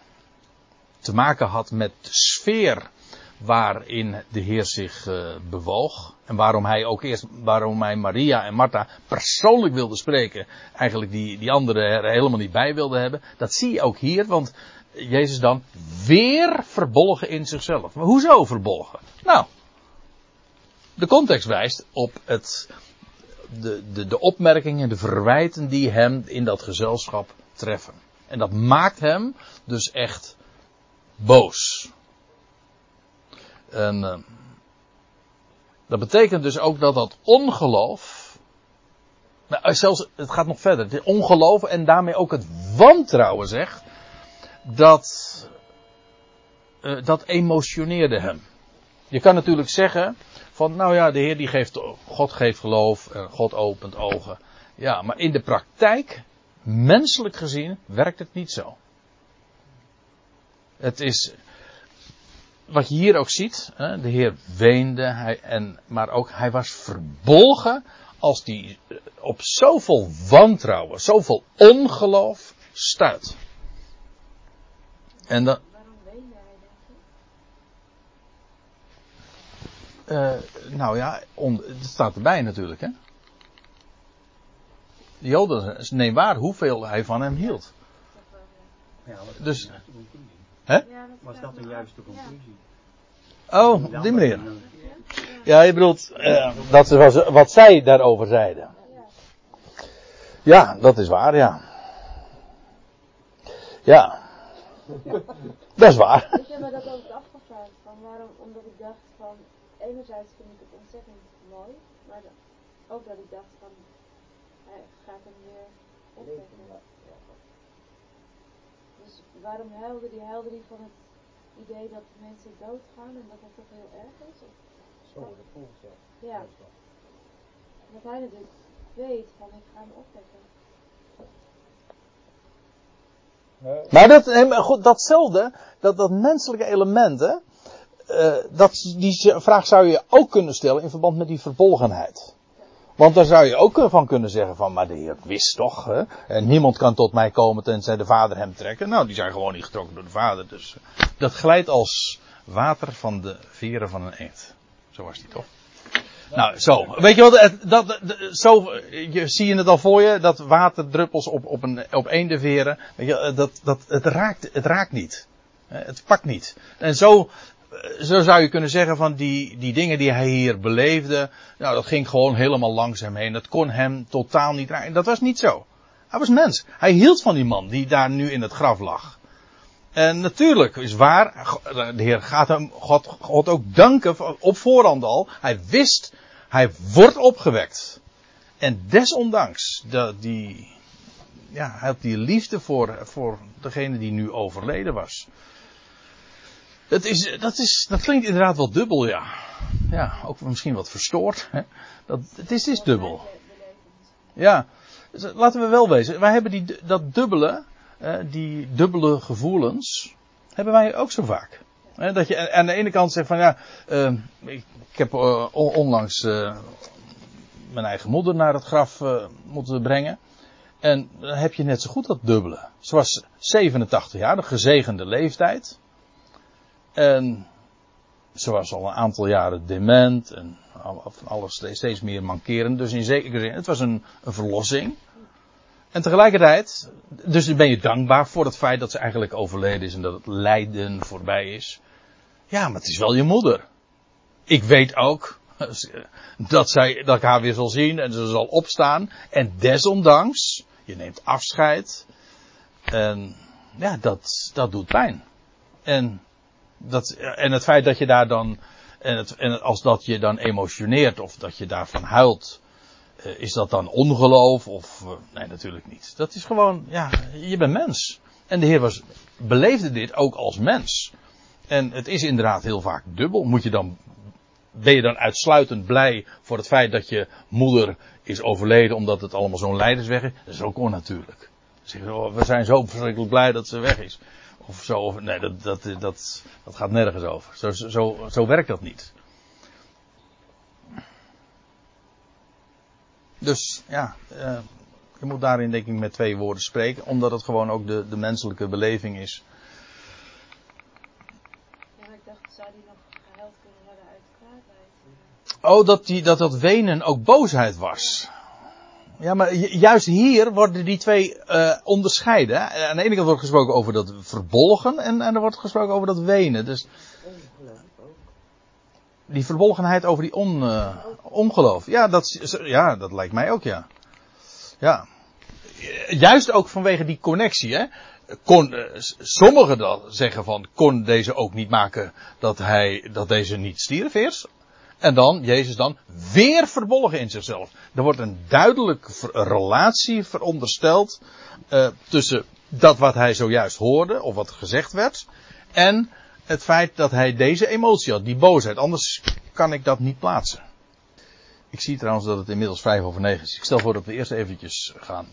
te maken had met de sfeer waarin de Heer zich uh, bewoog. En waarom hij ook eerst, waarom hij Maria en Martha persoonlijk wilde spreken. Eigenlijk die, die anderen er helemaal niet bij wilde hebben. Dat zie je ook hier, want Jezus dan weer verbolgen in zichzelf. Maar hoezo verbolgen? Nou, de context wijst op het, de, de, de opmerkingen, de verwijten die hem in dat gezelschap treffen. En dat maakt hem dus echt boos. En uh, dat betekent dus ook dat dat ongeloof, nou, zelfs het gaat nog verder, het ongeloof en daarmee ook het wantrouwen zegt, dat, uh, dat emotioneerde hem. Je kan natuurlijk zeggen van, nou ja, de Heer die geeft, God geeft geloof, en God opent ogen. Ja, maar in de praktijk, menselijk gezien, werkt het niet zo. Het is, wat je hier ook ziet, de Heer weende, hij, en, maar ook hij was verbolgen als die op zoveel wantrouwen, zoveel ongeloof stuit. En dan, Waarom weende hij, denk je? Uh, nou ja, on, het staat erbij natuurlijk, hè. De Joden neem waar hoeveel hij van hem hield. Ja, dat Dus- de juiste conclusie? Hè? Was dat een juiste conclusie? Oh, op die manier. Ja, je bedoelt eh, dat was wat zij daarover zeiden. Ja, dat is waar, ja. Ja. [LAUGHS] Dat is waar. Ik heb me dat ook afgevraagd, van waarom, omdat ik dacht van, enerzijds vind ik het ontzettend mooi, maar dat- ook dat ik dacht van, hij gaat hem weer opwekken. Dus waarom huilde die? Huilde die van het idee dat mensen doodgaan en dat dat toch heel erg is? Of, Zo wordt het voelt, ja. ja, dat hij natuurlijk weet van, ik ga hem opwekken. Nee, Maar dat, goed, datzelfde, dat, dat menselijke element, hè, eh, dat, die vraag zou je ook kunnen stellen in verband met die verbolgenheid. Want daar zou je ook van kunnen zeggen van, maar de Heer wist toch, hè? En niemand kan tot mij komen tenzij de Vader hem trekken. Nou, die zijn gewoon niet getrokken door de Vader, dus eh, dat glijdt als water van de veren van een eend. Zo was die toch? Nou, zo. Weet je wat, dat, zo, je, zie je het al voor je, dat waterdruppels op, op, een, op weet je, eh, dat, dat, het, raakt, het raakt niet. Het pakt niet. En zo, zo zou je kunnen zeggen van die, die dingen die hij hier beleefde, nou dat ging gewoon helemaal langs hem heen. Dat kon hem totaal niet raken. Dat was niet zo. Hij was mens. Hij hield van die man die daar nu in het graf lag. En natuurlijk is waar, de Heer gaat hem God, God ook danken op voorhand al. Hij wist, hij wordt opgewekt. En desondanks dat die, ja, hij had die liefde voor, voor degene die nu overleden was. Het is, dat, is, dat klinkt inderdaad wel dubbel, ja. Ja, ook misschien wat verstoord. Hè? Dat, het is, is dubbel. Ja, dus laten we wel wezen. Wij hebben die, dat dubbele, eh, die dubbele gevoelens, hebben wij ook zo vaak. Eh, dat je aan de ene kant zegt van ja, eh, ik, heb eh, on- onlangs eh, mijn eigen moeder naar het graf eh, moeten brengen. En dan heb je net zo goed dat dubbele. Ze was 87 jaar, de gezegende leeftijd. En ze was al een aantal jaren dement en alles steeds, meer mankerend. Dus in zekere zin, het was een, verlossing. En tegelijkertijd, dus ben je dankbaar voor het feit dat ze eigenlijk overleden is en dat het lijden voorbij is. Ja, maar het is wel je moeder. Ik weet ook dat, zij, dat ik haar weer zal zien en ze zal opstaan. En desondanks, je neemt afscheid. En ja, dat, dat doet pijn. En, dat, en het feit dat je daar dan, en, het, en als dat je dan emotioneert of dat je daarvan huilt, eh, is dat dan ongeloof of, eh, nee natuurlijk niet. Dat is gewoon, ja, je bent mens. En de Heer was, beleefde dit ook als mens. En het is inderdaad heel vaak dubbel. Moet je dan, ben je dan uitsluitend blij voor het feit dat je moeder is overleden omdat het allemaal zo'n leidersweg is? Dat is ook onnatuurlijk. Oh, we zijn zo verschrikkelijk blij dat ze weg is. Of zo, of, nee, dat, dat, dat, dat gaat nergens over. Zo, zo, zo werkt dat niet. Dus ja, eh, je moet daarin denk ik met twee woorden spreken, omdat het gewoon ook de, de menselijke beleving is. Ja, maar ik dacht, zou die nog gehuild kunnen worden uit kwaadheid? Oh, dat, die, dat dat wenen ook boosheid was. Ja, maar ju- juist hier worden die twee eh, onderscheiden. hè. Aan de ene kant wordt gesproken over dat verbolgen en, en er wordt gesproken over dat wenen. Dus die verbolgenheid over die on, eh, ongeloof. Ja dat, ja, dat lijkt mij ook, ja. Ja. Juist ook vanwege die connectie, hè. Kon, eh, sommigen dan zeggen van, kon deze ook niet maken dat hij, dat deze niet stierf eerst. En dan, Jezus dan, weer verbolgen in zichzelf. Er wordt een duidelijke relatie verondersteld eh, tussen dat wat hij zojuist hoorde, of wat gezegd werd, en het feit dat hij deze emotie had, die boosheid. Anders kan ik dat niet plaatsen. Ik zie trouwens dat het inmiddels vijf over negen is. Ik stel voor dat we eerst eventjes gaan